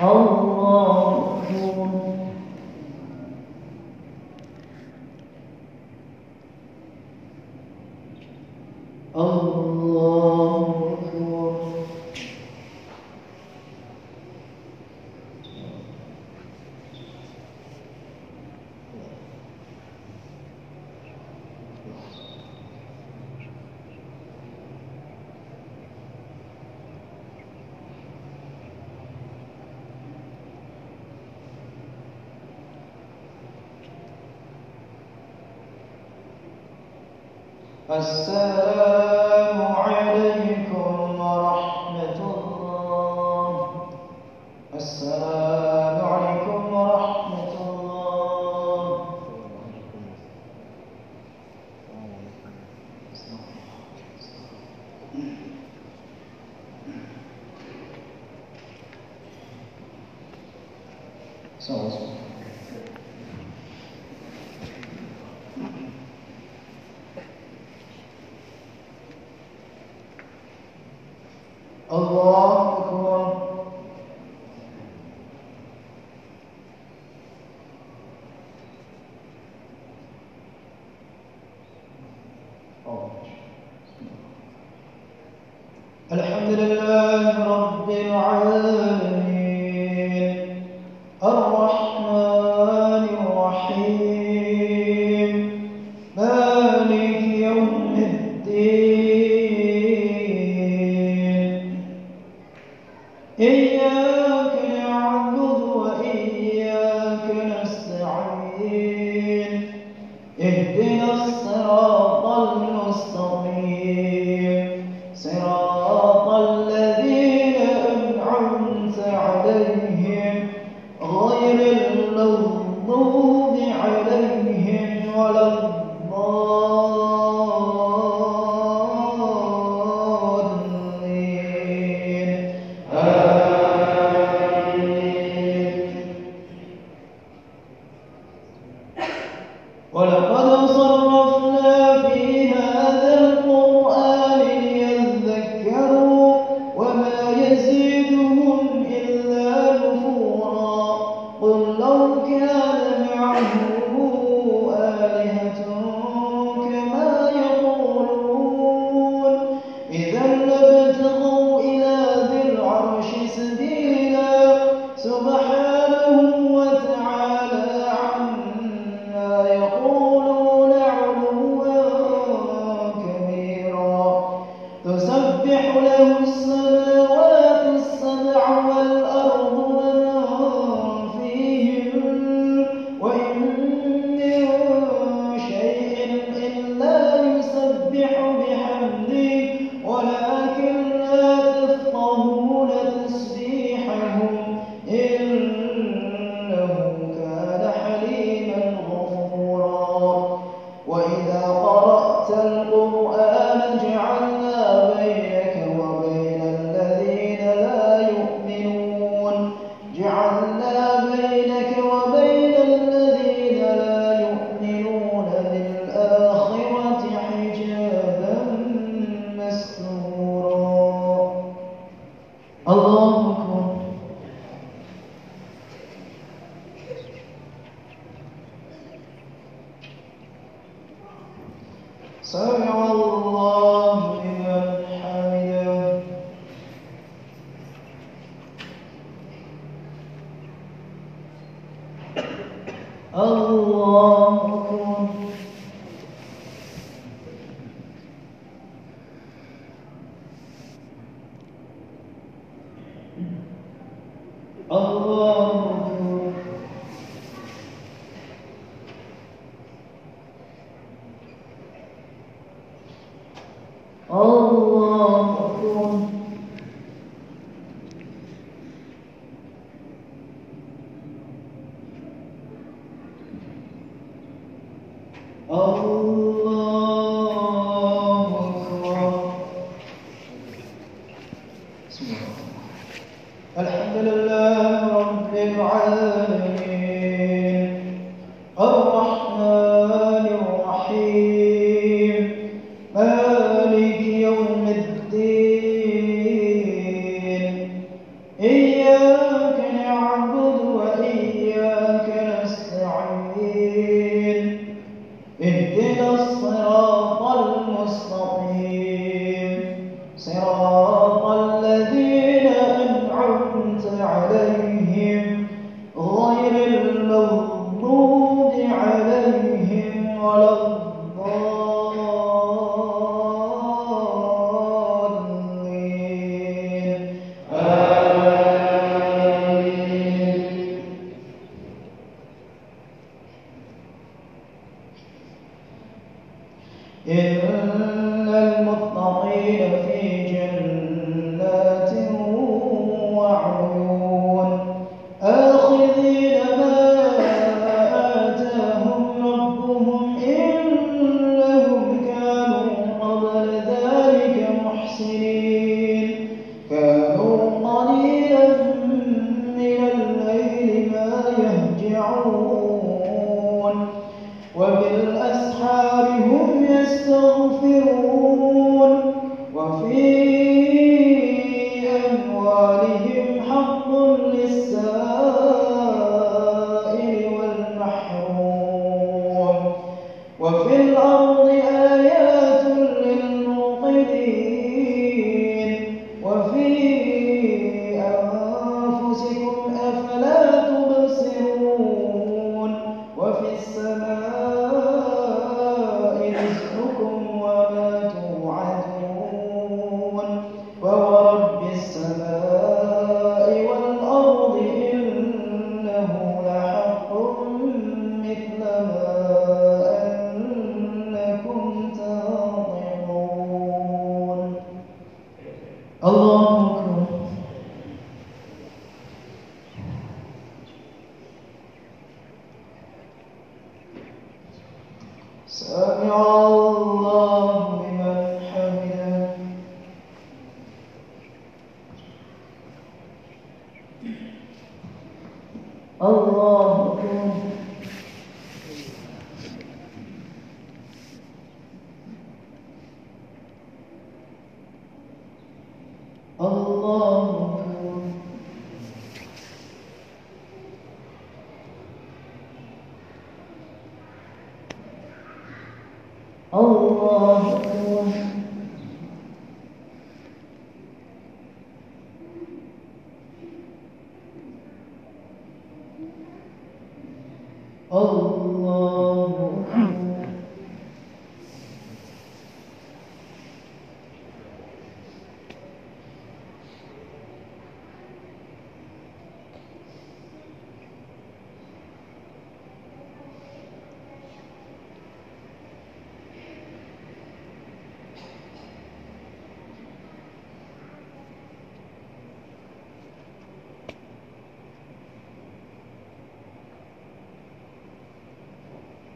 الله coração. الحمد لله. 哦。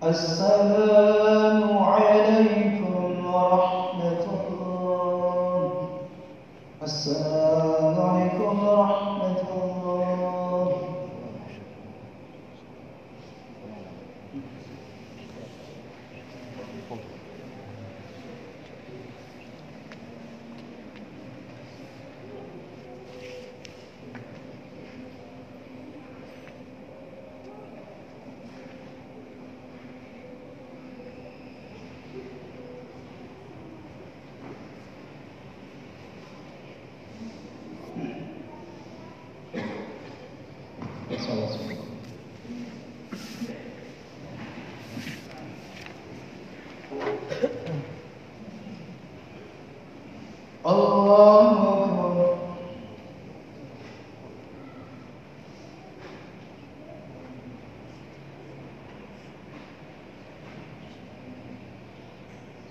السلام.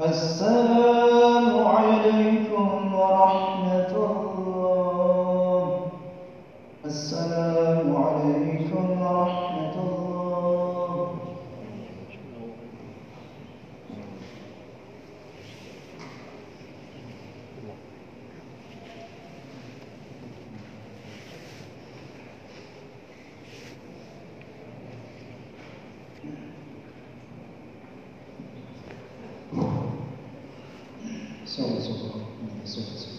السلام そう、そう、そう、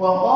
Well,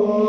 Oh.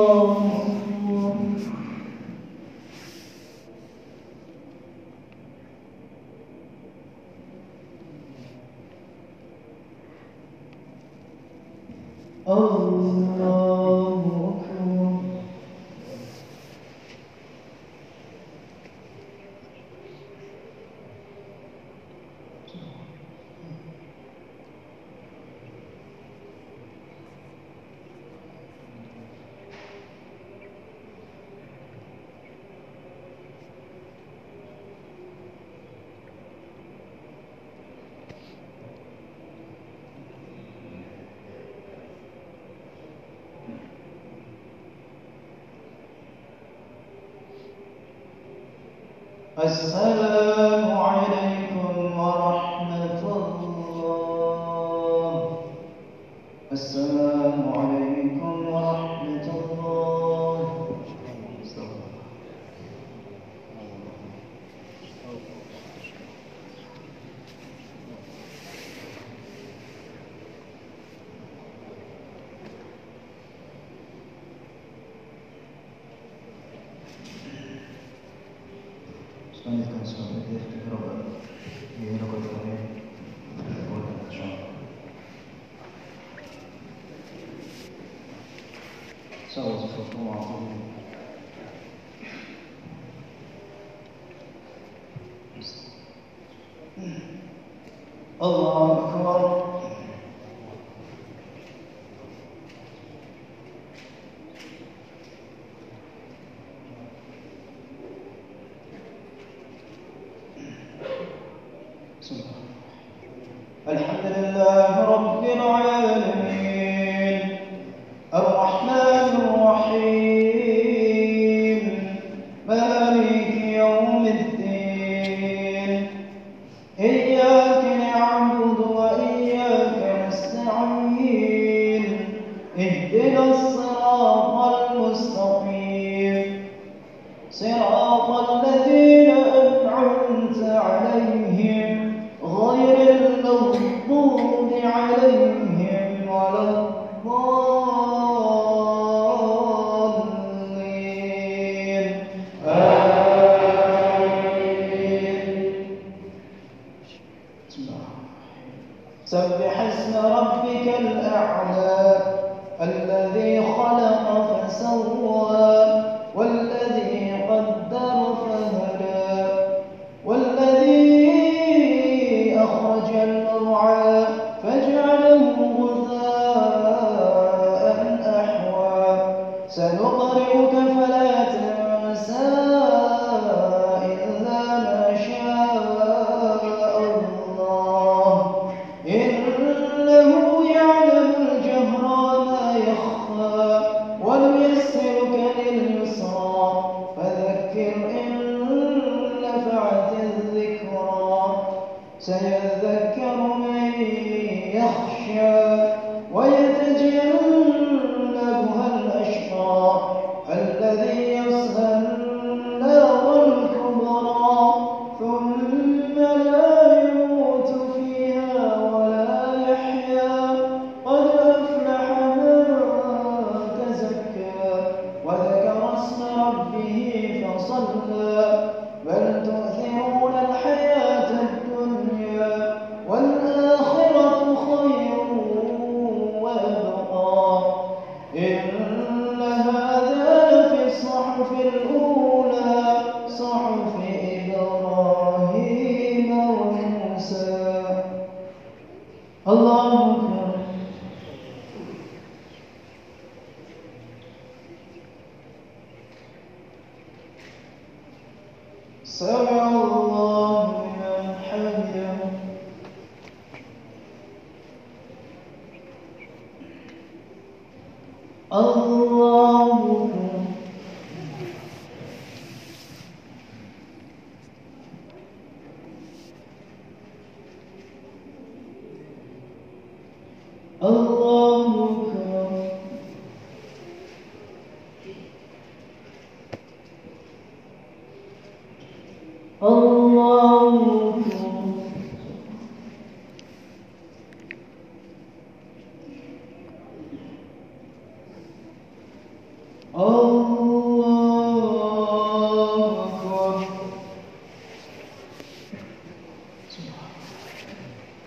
السلام عليكم souls for tomorrow. Allah ربه فصلى. بل تؤثرون الحياة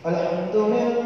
الحمد لله.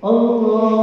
Allah.